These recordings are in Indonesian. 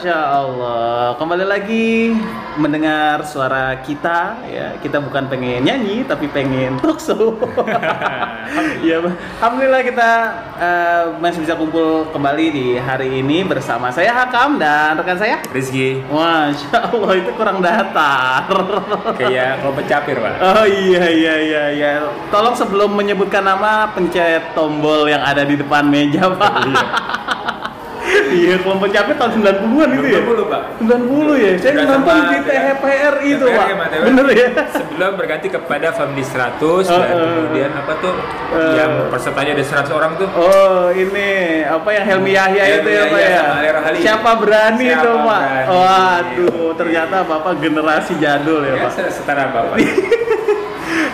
Masya Allah. Kembali lagi mendengar suara kita ya. Kita bukan pengen nyanyi tapi pengen talk show. ya, alhamdulillah kita uh, masih bisa kumpul kembali di hari ini bersama saya Hakam dan rekan saya Rizky. Masya Allah itu kurang datar. Kayak kalau pencapir, Pak. Oh iya iya iya iya. Tolong sebelum menyebutkan nama pencet tombol yang ada di depan meja, Pak. Iya, kelompok capek tahun 90-an itu ya? 90, Pak. 90 ya? Saya nonton di THPR itu, Pak. ya. Bener ya? Sebelum berganti kepada Family 100 dan kemudian apa tuh Uh. yang pesertanya ada 100 orang tuh. Oh, ini apa yang Helmi Yahya itu ya, Pak ya? Siapa berani itu, Pak? Waduh, ternyata Bapak generasi jadul ya, Ya, Pak. setara Bapak.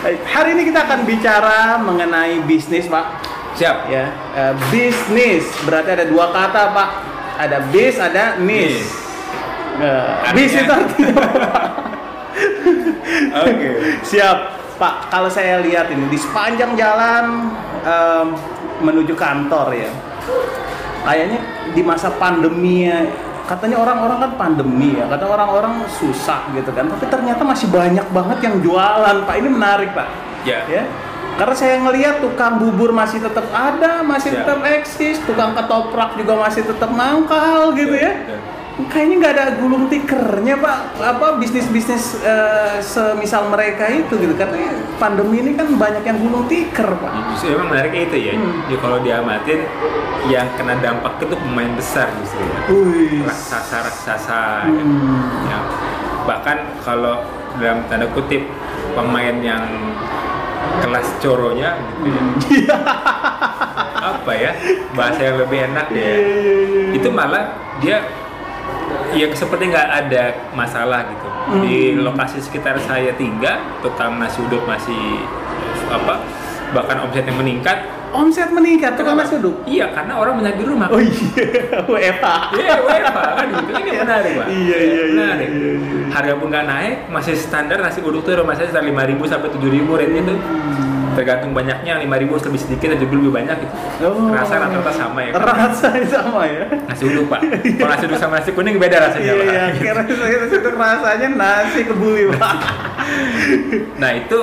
Hari ini kita akan bicara mengenai bisnis, Pak. Siap. Ya, eh, bisnis berarti ada dua kata, Pak. Ada bis, ada nis. Eh, Artinya- bis itu artinya? Oke. Siap, Pak. Kalau saya lihat ini di sepanjang jalan em, menuju kantor ya, kayaknya di masa pandemi ya, katanya orang-orang kan pandemi ya, kata orang-orang susah gitu kan. Tapi ternyata masih banyak banget yang jualan, Pak. Ini menarik, Pak. Ya. Ya. Karena saya ngelihat tukang bubur masih tetap ada, masih Siap. tetap eksis, tukang ketoprak juga masih tetap mangkal gitu ya. Betul. Kayaknya nggak ada gulung tikernya pak, apa bisnis-bisnis eh, semisal mereka itu gitu katanya pandemi ini kan banyak yang gulung tiker pak. Justru memang menariknya itu ya. Hmm. Jadi kalau diamatin yang kena dampak itu pemain besar justru ya. Raksasa-raksasa ya. Hmm. Ya. Bahkan kalau dalam tanda kutip pemain yang kelas coronya gitu ya. Apa ya bahasa yang lebih enak ya Iya, iya, iya. itu malah dia ya seperti nggak ada masalah gitu Hmm. di lokasi sekitar saya tinggal tukang nasi uduk masih apa bahkan omsetnya meningkat Omset meningkat tukang nasi uduk. iya karena orang banyak di rumah Oh iya, WFH. Iya, WFH kan gitu ini menarik pak. Iya, iya, iya, Menarik. iya, iya. Harga pun nggak naik, masih standar nasi uduk tuh rumah saya sekitar lima ribu sampai tujuh ribu rate itu. Tergantung banyaknya, lima ribu lebih sedikit atau lebih banyak gitu. Oh. Rasa rata-rata sama ya. Rasanya sama ya. Nasi uduk pak. Kalau nasi uduk sama nasi kuning beda rasanya Iya, iya. Itu rasanya nasi kebuli pak. Nah itu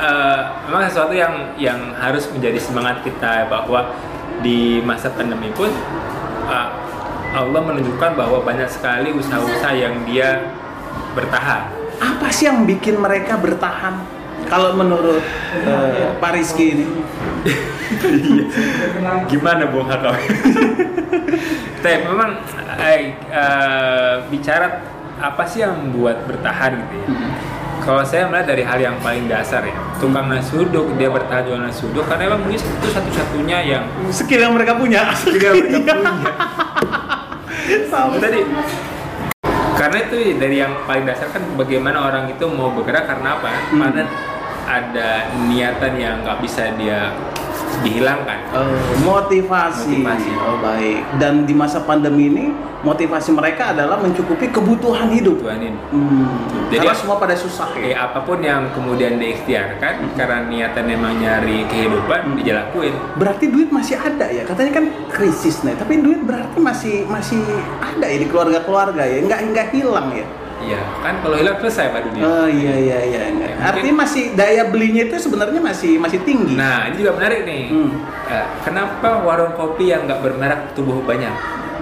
eh, memang sesuatu yang yang harus menjadi semangat kita bahwa di masa pandemi pun eh, Allah menunjukkan bahwa banyak sekali usaha-usaha yang dia bertahan. Apa sih yang bikin mereka bertahan? Kalau menurut eh, Pak Rizky ini, Gimana Bung Hakam? Tapi memang eh, eh, bicara apa sih yang membuat bertahan gitu ya? Kalau saya melihat dari hal yang paling dasar ya, tukang nasi uduk dia bertahan jualan nasi uduk karena emang mungkin itu satu-satunya yang skill yang mereka punya. tidak mereka punya. Sama. Tadi karena itu dari yang paling dasar kan bagaimana orang itu mau bergerak karena apa? Hmm. Karena ada niatan yang nggak bisa dia dihilangkan. Oh, motivasi. Motivasi. Oh baik. Dan di masa pandemi ini motivasi mereka adalah mencukupi kebutuhan hidup. Tuhan ini. Hmm. Jadi- Karena semua pada susah Eh, ya. apa pun yang kemudian diikhtiarkan karena niatan emang nyari kehidupan dijalakuin. Berarti duit masih ada ya. Katanya kan krisis nih. Tapi duit berarti masih masih ada ya di keluarga-keluarga ya. Nggak nggak hilang ya. Iya, kan kalau hilang selesai Pak dunia. Oh iya iya iya. Ya, mungkin- Artinya masih daya belinya itu sebenarnya masih masih tinggi. Nah, ini juga menarik nih. Hmm. Eh, kenapa warung kopi yang nggak bermerek tumbuh banyak?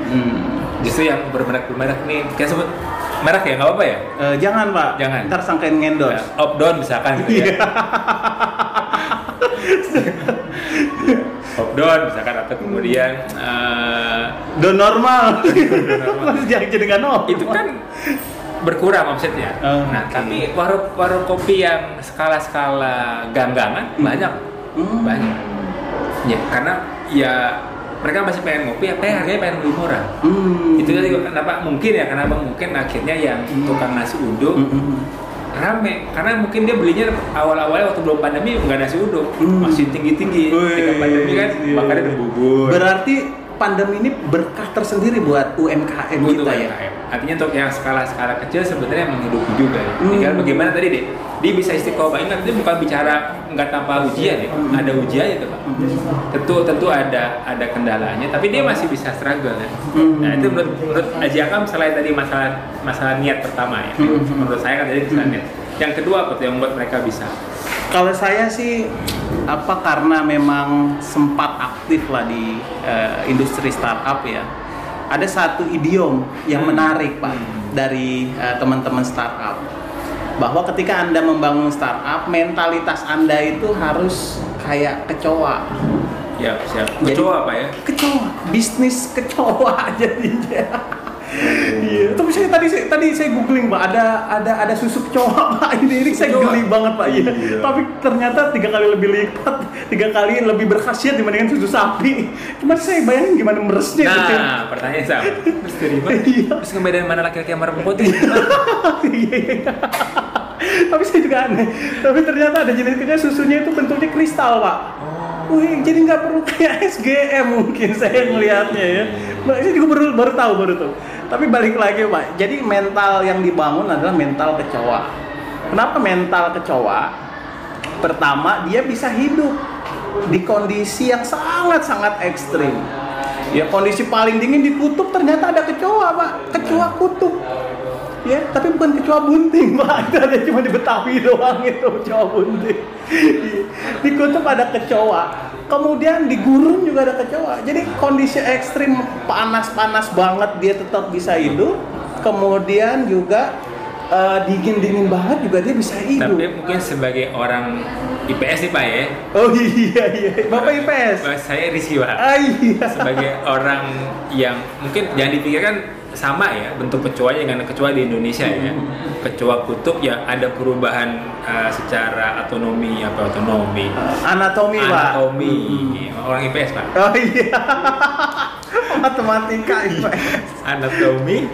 Hmm. Justru yang bermerek bermerek nih, kita sebut merek ya nggak apa-apa ya? Eh, jangan pak. Jangan. Ntar sangkain ngendos. Ya, Opdon misalkan gitu Iya. ya. Opdon misalkan atau kemudian eh, Don normal. normal. Masih jangan jadi nggak normal. itu kan berkurang omsetnya. Oh, nah, oke. tapi warung warung kopi yang skala-skala ganggangan Hmm. banyak. Hmm. Banyak. Ya, karena ya mereka masih pengen ngopi, apa ya harganya pengen lebih murah. Hmm. Itu juga kenapa mungkin ya, kenapa mungkin akhirnya yang tukang nasi uduk Hmm, hmm, hmm. rame karena mungkin dia belinya awal-awalnya waktu belum pandemi nggak nasi uduk Hmm. masih tinggi-tinggi ketika pandemi kan iya. makannya udah bubur Berarti pandemi ini berkah tersendiri buat UMKM Butuh kita ya. UMKM. Artinya untuk yang skala-skala kecil sebenarnya menghidupi juga ya. Hmm. Tinggal bagaimana tadi deh, dia bisa istiqomah. Ingat dia bukan bicara nggak tanpa ujian ya, Hmm. ada ujian itu pak. Tentu tentu ada ada kendalanya, tapi dia masih bisa struggle ya. Hmm. Nah itu menurut menurut Aji Akam selain tadi masalah masalah niat pertama ya. Hmm. Menurut saya kan tadi masalah niat. Yang kedua apa tuh yang membuat mereka bisa? Kalau saya sih apa karena memang sempat aktif lah di eh, industri startup ya. Ada satu idiom yang Hmm. menarik Pak Hmm. dari eh, teman-teman startup bahwa ketika Anda membangun startup, mentalitas Anda itu harus kayak kecoa. Ya siap. Jadi- Kecoa apa ya? Kecoa, bisnis kecoa jadinya. Iya, tapi saya tadi saya tadi saya googling pak, ada ada ada susu kecoa pak ini ini saya geli banget pak iya. Iya. Tapi ternyata tiga kali lebih lipat, tiga kali lebih berkhasiat dibandingkan susu sapi. Cuma saya bayangin gimana meresnya. Nah, pertanyaan sama. Terus dari mana? Iya. Terus ngebedain mana laki-laki sama perempuan tuh? Iya, iya. Tapi saya juga aneh. Tapi ternyata ada jenis susunya itu bentuknya kristal pak. Wih, jadi nggak perlu kayak SGM mungkin saya ngelihatnya ya. Mbak, Saya juga baru baru tahu baru tahu. Tapi balik lagi pak. Jadi mental yang dibangun adalah mental kecoa. Kenapa mental kecoa? Pertama dia bisa hidup di kondisi yang sangat sangat ekstrim. Ya kondisi paling dingin di kutub ternyata ada kecoa pak. Kecoa kutub. Ya, tapi bukan kecoa bunting, Pak. Itu ada cuma di Betawi doang itu kecoa bunting. Di kutub ada kecoa. Kemudian di gurun juga ada kecoa. Jadi kondisi ekstrim panas-panas banget dia tetap bisa hidup. Kemudian juga eh, dingin-dingin banget juga dia bisa hidup. Tapi mungkin sebagai orang IPS nih Pak ya. Oh iya iya. Bapak IPS. Saya Rizky Pak. Ah iya. Sebagai orang yang mungkin jangan dipikirkan sama ya bentuk kecoanya dengan kecoa di Indonesia ya. Kecoa kutub ya ada perubahan uh, secara autonomi apa autonomi. Anatomi, Pak. Anatomi. Orang IPS Pak. Oh iya. Matematika IPS. Anatomi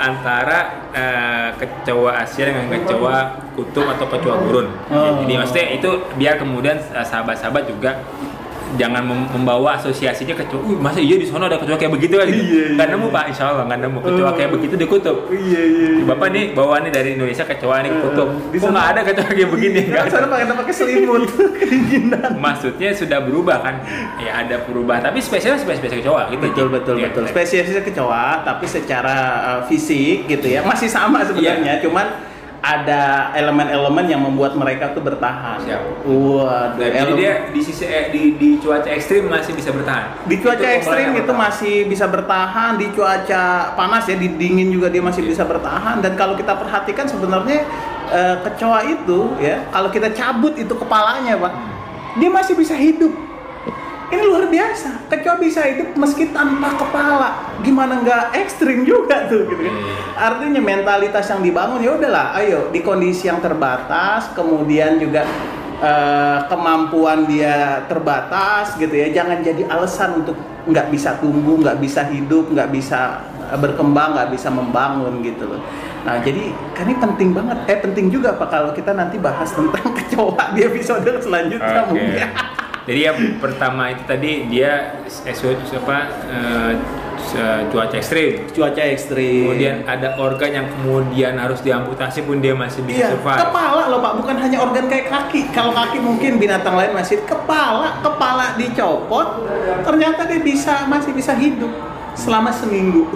antara uh, kecoa Asia dengan kecoa kutub atau kecoa gurun. Oh. Jadi maksudnya itu biar kemudian uh, sahabat-sahabat juga jangan mem- membawa asosiasinya kecoa. Uh, masa iya di sana ada kecoa kayak begitu kan? Iya, iya. Nggak nemu pak, insya Allah nggak nemu kecoa Oh. kayak begitu di kutub. Iya iya. iya. Bapak nih bawa nih dari Indonesia kecoa nih kutub. Di Kok sana- nggak ada kecoa kayak begini? Nggak sana pakai pakai selimut kedinginan. Maksudnya sudah berubah kan? Ya ada perubahan, tapi spesialnya spesies kecoa gitu. Betul betul Iya, betul. iya. Spesiesnya kecoa, tapi secara uh, fisik gitu ya masih sama sebenarnya, cuman ada elemen-elemen yang membuat mereka tuh bertahan. Siap. Waduh. Nah, jadi dia di sisi eh, di, di cuaca ekstrim masih bisa bertahan. di cuaca Itu ekstrim itu masih bisa bertahan, di cuaca panas ya, di dingin juga dia masih bisa bertahan. Dan kalau kita perhatikan sebenarnya eh, kecoa itu ya, kalau kita cabut itu kepalanya pak, dia masih bisa hidup. Ini luar biasa. Kecoa bisa hidup meski tanpa kepala. Gimana nggak ekstrim juga tuh gitu kan. Iya. Artinya mentalitas yang dibangun ya udahlah, ayo di kondisi yang terbatas, kemudian juga eh, kemampuan dia terbatas gitu ya. Jangan jadi alasan untuk nggak bisa tumbuh, nggak bisa hidup, nggak bisa eh, berkembang, nggak bisa membangun gitu loh. Nah jadi kan ini penting banget, eh penting juga pak kalau kita nanti bahas tentang kecoa di episode selanjutnya Oke. mungkin. Jadi yang pertama itu tadi dia eh, su- apa eh, se- cuaca ekstrim. Cuaca ekstrim. Kemudian ada organ yang kemudian harus diamputasi pun dia masih bisa Iya, survive. kepala loh pak, bukan hanya organ kayak kaki. Kalau kaki mungkin binatang lain masih kepala, kepala dicopot, ternyata dia bisa masih bisa hidup selama seminggu.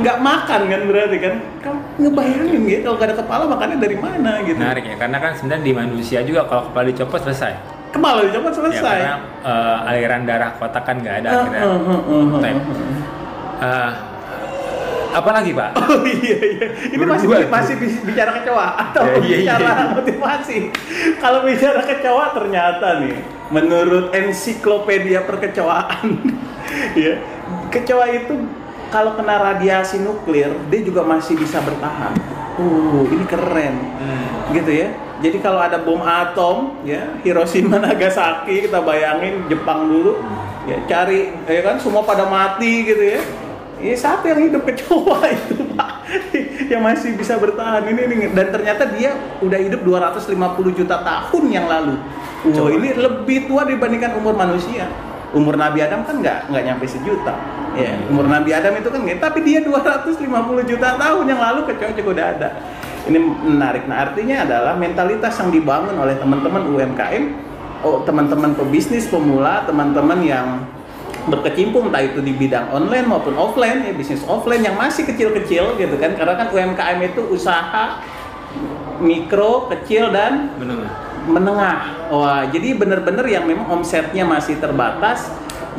Nggak makan kan berarti kan? Kamu ngebayangin gitu kalau nggak ada kepala makannya dari mana gitu? Menarik ya, karena kan sebenarnya di manusia juga kalau kepala dicopot selesai. Kepala dicopot Ya, selesai. karena eh, aliran darah kotak kan nggak ada Uh, akhirnya. uh, uh, uh, uh, uh. Apa lagi pak? Oh iya iya. Ini masih Berdua masih bis- bicara kecoa atau Ya, iya, bicara iya. motivasi. Kalau bicara kecoa ternyata nih menurut ensiklopedia perkecoaan ya, kecoa itu kalau kena radiasi nuklir dia juga masih bisa bertahan. Uh, ini keren. Hmm. Gitu ya. Jadi kalau ada bom atom ya, Hiroshima Nagasaki kita bayangin Jepang dulu ya cari ya kan semua pada mati gitu ya. Ini satu yang hidup kecoa itu pak yang masih bisa bertahan ini, ini dan ternyata dia udah hidup 250 juta tahun yang lalu. Wow, Kecoa. ini lebih tua dibandingkan umur manusia. Umur Nabi Adam kan nggak nggak nyampe sejuta. Ya, umur Nabi Adam itu kan. Tapi dia 250 juta tahun yang lalu kecocok udah ada. Ini menarik. Nah, artinya adalah mentalitas yang dibangun oleh teman-teman UMKM, oh, teman-teman pebisnis pemula, teman-teman yang berkecimpung entah itu di bidang online maupun offline ya bisnis offline yang masih kecil-kecil gitu kan karena kan UMKM itu usaha mikro kecil dan menengah menengah. Wah, jadi benar-benar yang memang omsetnya masih terbatas,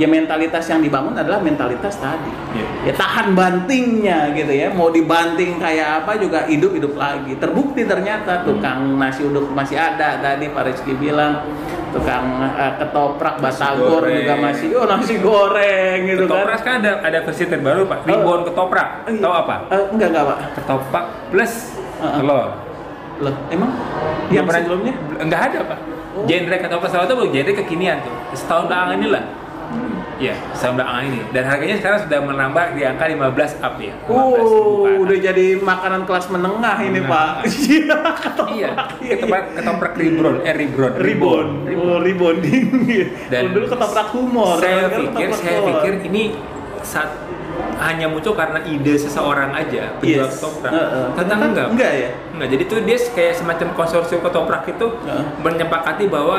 ya mentalitas yang dibangun adalah mentalitas tadi. Iya. Ya tahan bantingnya gitu ya. Mau dibanting kayak apa juga hidup-hidup lagi. Terbukti ternyata tukang nasi uduk masih ada tadi Pak Rizky bilang tukang eh, ketoprak batagor juga masih oh nasi goreng gitu ketoprak kan. kan ada ada versi terbaru pak ribon ketoprak Eh, tahu apa eh, enggak enggak Pak. ketoprak plus Heeh. telur Loh, emang yang pernah- sebelumnya? Enggak ada pak. Oh. Genre ketoprak selalu itu genre kekinian tuh. Setahun belakangan ini lah. Iya, setahun belakangan ini. Dan harganya sekarang sudah menambah di angka 15 up ya. 15 Oh, bukan. udah jadi makanan kelas menengah ini, Menengah. Pak. Iya, ketoprak. Iya, ketoprak, ketoprak ribon, eh ribon, Ribon. Oh, rebonding. Dan dulu ketoprak humor. Saya pikir, saya pikir ini saat hanya muncul karena ide seseorang aja penjual Yes. ketoprak. Heeh. Ternyata Ternyata enggak. enggak ya? Enggak, jadi tuh dia kayak semacam konsorsium ketoprak itu Heeh. menyepakati bahwa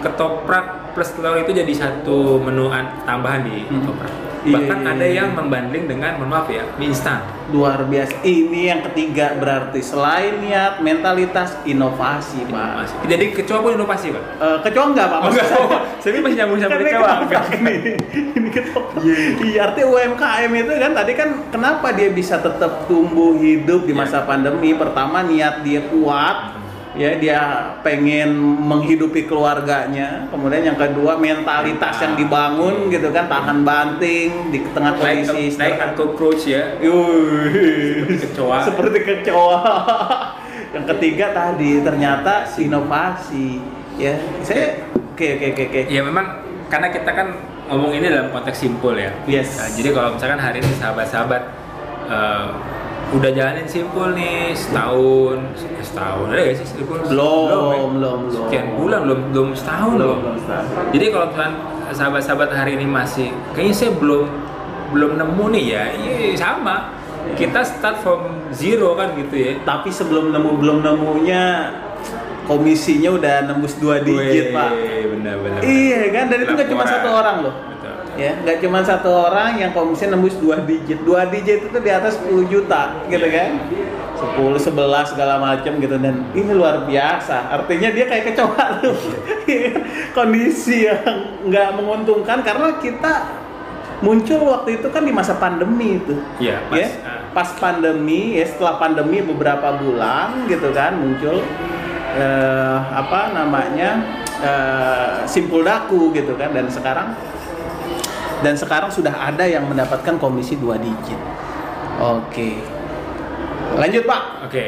ketoprak plus telur itu jadi satu menu an- tambahan di Hmm. ketoprak. Iya, Bahkan iya, ada iya. yang membanding dengan, mohon maaf ya, mie instan. Luar biasa. Ini yang ketiga berarti selain niat, mentalitas, inovasi, Pak. Masih. Jadi kecoa pun inovasi, Pak. Eh, kecoa enggak, Pak? Oh, enggak. Maksud Oh, saya masih nyambung sama kecoa. ini. ini ketoprak. Iya, artinya UMKM itu kan tadi kan kenapa dia bisa tetap tumbuh hidup di Iya. masa pandemi? Pertama niat dia kuat, ya dia pengen menghidupi keluarganya. Kemudian yang kedua mentalitas yang dibangun gitu kan, tahan banting di tengah Naik, kondisi naik uncle coach ya. Yuh, Kecoa. seperti kecoa. yang ketiga tadi ternyata inovasi. Ya, saya oke oke oke oke. Ya memang karena kita kan ngomong ini dalam konteks simpul ya. Yes. Nah, jadi kalau misalkan hari ini sahabat-sahabat eh, udah jalanin simpul nih setahun, setahun ada gak sih simpul? Belum, ya? belum, belum. Sekian bulan belum belum setahun Belum, loh. belum setahun. Jadi kalau misalkan sahabat-sahabat hari ini masih kayaknya saya belum belum nemu nih ya, iya sama. Kita start from zero kan gitu ya. Tapi sebelum nemu belum nemunya komisinya udah nembus dua digit Weh, pak. Iya kan, dan itu nggak cuma satu orang loh. Ya, nggak cuma satu orang yang komisi nembus dua digit. Dua digit itu di atas 10 juta, gitu Iya. kan? 10, 11 segala macam gitu dan ini luar biasa. Artinya dia kayak kecoa tuh. Kondisi yang nggak menguntungkan karena kita muncul waktu itu kan di masa pandemi itu. Iya, pas, ya, pas pandemi ya setelah pandemi beberapa bulan gitu kan muncul eh, apa namanya eh, simpul daku gitu kan dan sekarang dan sekarang sudah ada yang mendapatkan komisi dua digit. Oke, lanjut pak. Oke.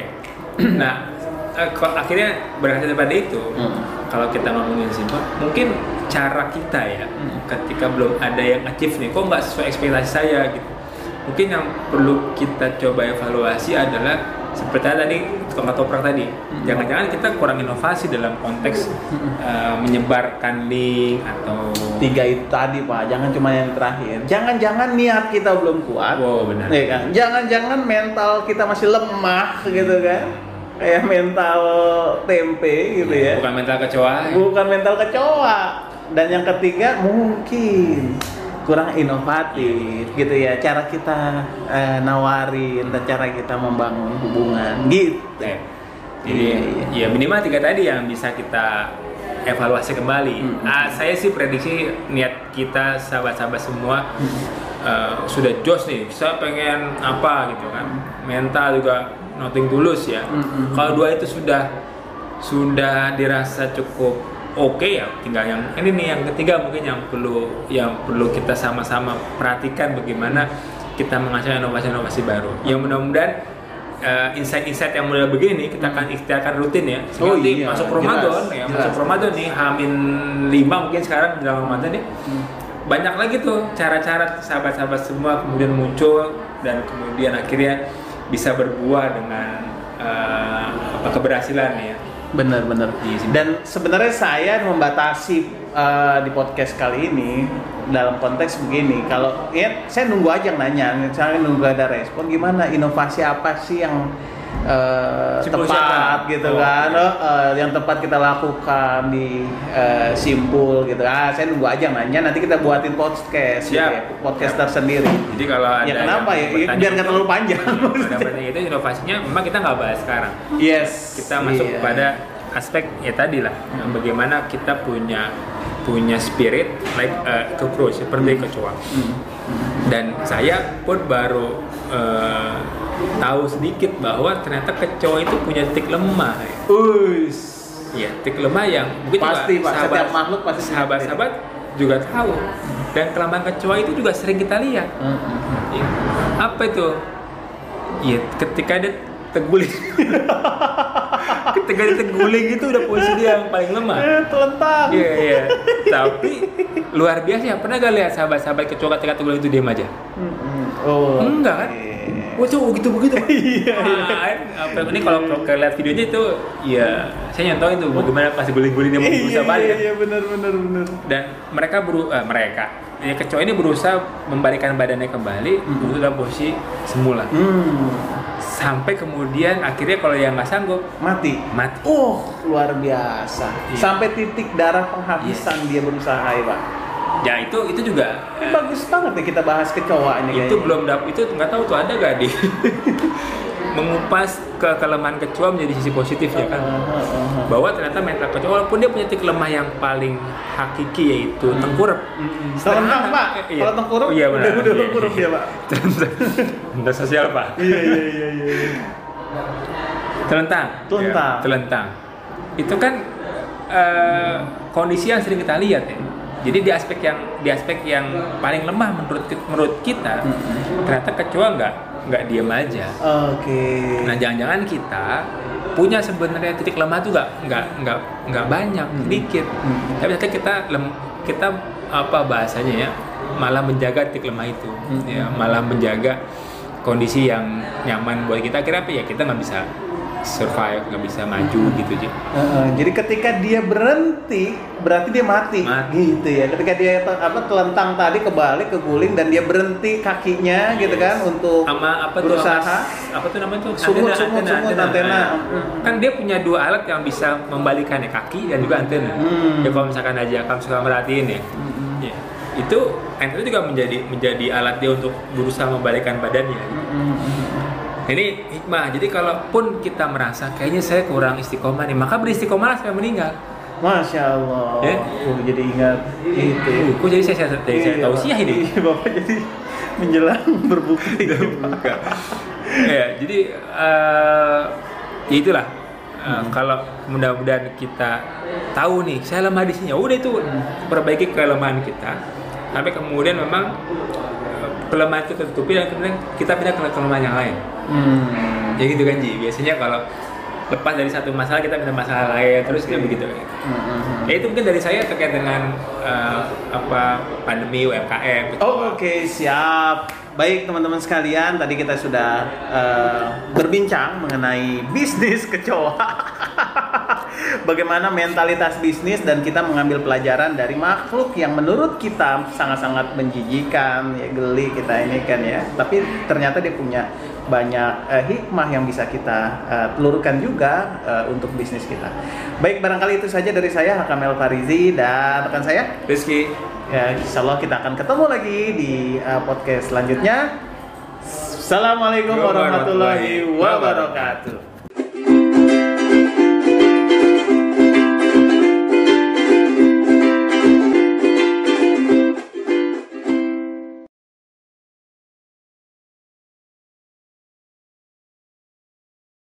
Nah, eh, akhirnya berhasil pada itu. Hmm. Kalau kita ngomongin simpel, mungkin cara kita ya, Hmm. ketika belum ada yang achieve nih, kok nggak sesuai ekspektasi saya gitu. Mungkin yang perlu kita coba evaluasi adalah seperti tadi tukang ketoprak tadi. Jangan-jangan kita kurang inovasi dalam konteks eh, menyebarkan link atau Tiga itu tadi pak, jangan cuma yang terakhir. Jangan-jangan niat kita belum kuat. Wow, benar. Iya kan? Jangan-jangan mental kita masih lemah gitu kan? Kayak mental tempe gitu ya. bukan mental kecoa. Bukan mental kecoa. Dan yang ketiga mungkin kurang inovatif gitu ya. Cara kita eh, nawarin dan cara kita membangun hubungan gitu. Ya. Jadi Iya, iya. ya minimal tiga tadi yang bisa kita evaluasi kembali. Hmm. Ah, saya sih prediksi niat kita sahabat-sahabat semua Hmm. eh, sudah jos nih. Saya pengen apa gitu kan. Mental juga nothing tulus ya. Hmm. Kalau dua itu sudah sudah dirasa cukup oke ya tinggal yang ini nih yang ketiga mungkin yang perlu yang perlu kita sama-sama perhatikan bagaimana kita menghasilkan inovasi-inovasi baru yang mudah-mudahan eh, insight-insight yang mulai begini kita akan ikhtiarkan rutin ya Hmm. Oh iya, masuk Ramadan jelas, ya jelas. masuk Ramadan nih Hamin lima mungkin sekarang menjelang Ramadan nih Hmm. banyak lagi tuh cara-cara sahabat-sahabat semua kemudian muncul dan kemudian akhirnya bisa berbuah dengan apa keberhasilan ya Sih. Dan sebenarnya saya membatasi uh, di podcast kali ini dalam konteks begini. Kalau ya saya nunggu aja nanya, saya nunggu ada respon gimana inovasi apa sih yang uh, Simpul tepat siapa? gitu Oh, kan, oke. Oh, uh, yang tepat kita lakukan di uh, simpul gitu. Ah, saya nunggu aja nanya. Nanti kita buatin podcast, gitu Siap. ya, podcast tersendiri. Jadi kalau ada Ya kenapa ya? Ya, Biar nggak itu- terlalu panjang. Penting itu inovasinya memang kita nggak bahas sekarang. yes. Kita masuk iya. pada aspek ya tadi lah, bagaimana kita punya punya spirit like uh, cockroach seperti kecoa. Hmm. Dan saya pun baru uh, tahu sedikit bahwa ternyata kecoa itu punya titik lemah. ya. Uis. Iya, titik lemah yang mungkin Pasti, juga Pak. Setiap makhluk pasti sahabat-sahabat juga tahu. Dan kelemahan kecoa itu juga sering kita lihat. Mm-mm. Iya. Apa itu? Iya, ketika dia terguling. ketika dia terguling itu udah posisi dia yang paling lemah. Eh, telentang. Iya, iya. Tapi luar biasa ya. Pernah gak lihat sahabat-sahabat kecoa ketika terguling itu diam aja? Mm-mm. Oh. Enggak kan? oke. Wah, cowok begitu begitu. Iya, Ah, apa ini kalau kalau kalian lihat videonya itu, ya saya nyontohin tuh bagaimana pas guling-guling dia mau Iya, berusaha balik. iya, iya, benar, benar, benar. dan mereka beru eh, mereka ya kecoa ini berusaha membalikan badannya kembali untuk dalam posisi semula Hmm. sampai kemudian akhirnya kalau yang nggak sanggup Mati. mati Oh, luar biasa. Iya. Sampai titik darah penghabisan dia berusaha ya, Pak. Ya itu itu juga Ini bagus banget nih kita bahas kecoa ini itu kayaknya. belum dap itu nggak tahu tuh ada gak di mengupas ke kelemahan kecoa menjadi sisi positifnya kan Ah, ah, ah. bahwa ternyata mental kecoa walaupun dia punya titik lemah yang paling hakiki yaitu tengkurap Mm-mm. Telentang, Pak. Iya. Kalau tengkurap, iya, benar. udah udah tengkurap dia, Pak. Bentar sosial pak Iya, iya, iya, iya. telentang Telentang. Ya, telentang itu kan eh, kondisi yang sering kita lihat ya jadi di aspek yang di aspek yang paling lemah menurut menurut kita ternyata kecoa nggak nggak diem aja. Oke. nah jangan-jangan kita punya sebenarnya titik lemah tuh nggak nggak nggak nggak banyak sedikit Hmm. tapi ternyata kita lem, kita apa bahasanya ya malah menjaga titik lemah itu. Hmm. ya malah menjaga kondisi yang nyaman buat kita. Kira apa ya? Kita nggak bisa survive nggak bisa maju gitu aja Heeh, jadi ketika dia berhenti, berarti dia mati. Mati. Gitu ya. Ketika dia apa telentang tadi kebalik keguling dan dia berhenti kakinya gitu kan untuk sama apa tuh berusaha. apa, apa tuh namanya tuh Sumut, sumut, sumut, antena. Nah, Hmm. kan dia punya dua alat yang bisa membalikannya kaki dan juga antena Hmm. ya kalau misalkan aja kamu suka merhatiin ya Hmm. Ya, itu antena juga menjadi menjadi alat dia untuk berusaha membalikkan badannya Hmm. Ini hikmah jadi kalaupun kita merasa kayaknya saya kurang istiqomah nih maka beristiqomah sampai meninggal Masya Allah. Ya. Uh, jadi ingat itu. ya. uh, kok jadi saya saya, saya, saya tahu sih ini Iya, Bapak jadi menjelang berbukti. bukan ya jadi eh, ya itulah Eh, kalau mudah-mudahan kita tahu nih saya lemah di sini ya udah itu perbaiki kelemahan kita sampai kemudian memang kelemahan itu tertutupi dan kemudian kita pindah ke kelemahan yang lain Hmm. ya gitu kan Ji biasanya kalau lepas dari satu masalah kita pindah masalah lain terus kayak begitu Hmm. ya itu mungkin dari saya terkait dengan eh, apa pandemi UMKM Oh, Oke, siap. Baik teman-teman sekalian, tadi kita sudah eh, berbincang mengenai bisnis kecoa. Bagaimana mentalitas bisnis dan kita mengambil pelajaran dari makhluk yang menurut kita sangat-sangat menjijikan, ya geli kita ini kan ya. Tapi ternyata dia punya banyak eh, hikmah yang bisa kita eh, telurkan juga eh, untuk bisnis kita. Baik, barangkali itu saja dari saya Hakamel Farizi dan rekan saya Rizky Ya, insya Allah kita akan ketemu lagi di uh, podcast selanjutnya. Assalamualaikum warahmatullahi wabarakatuh.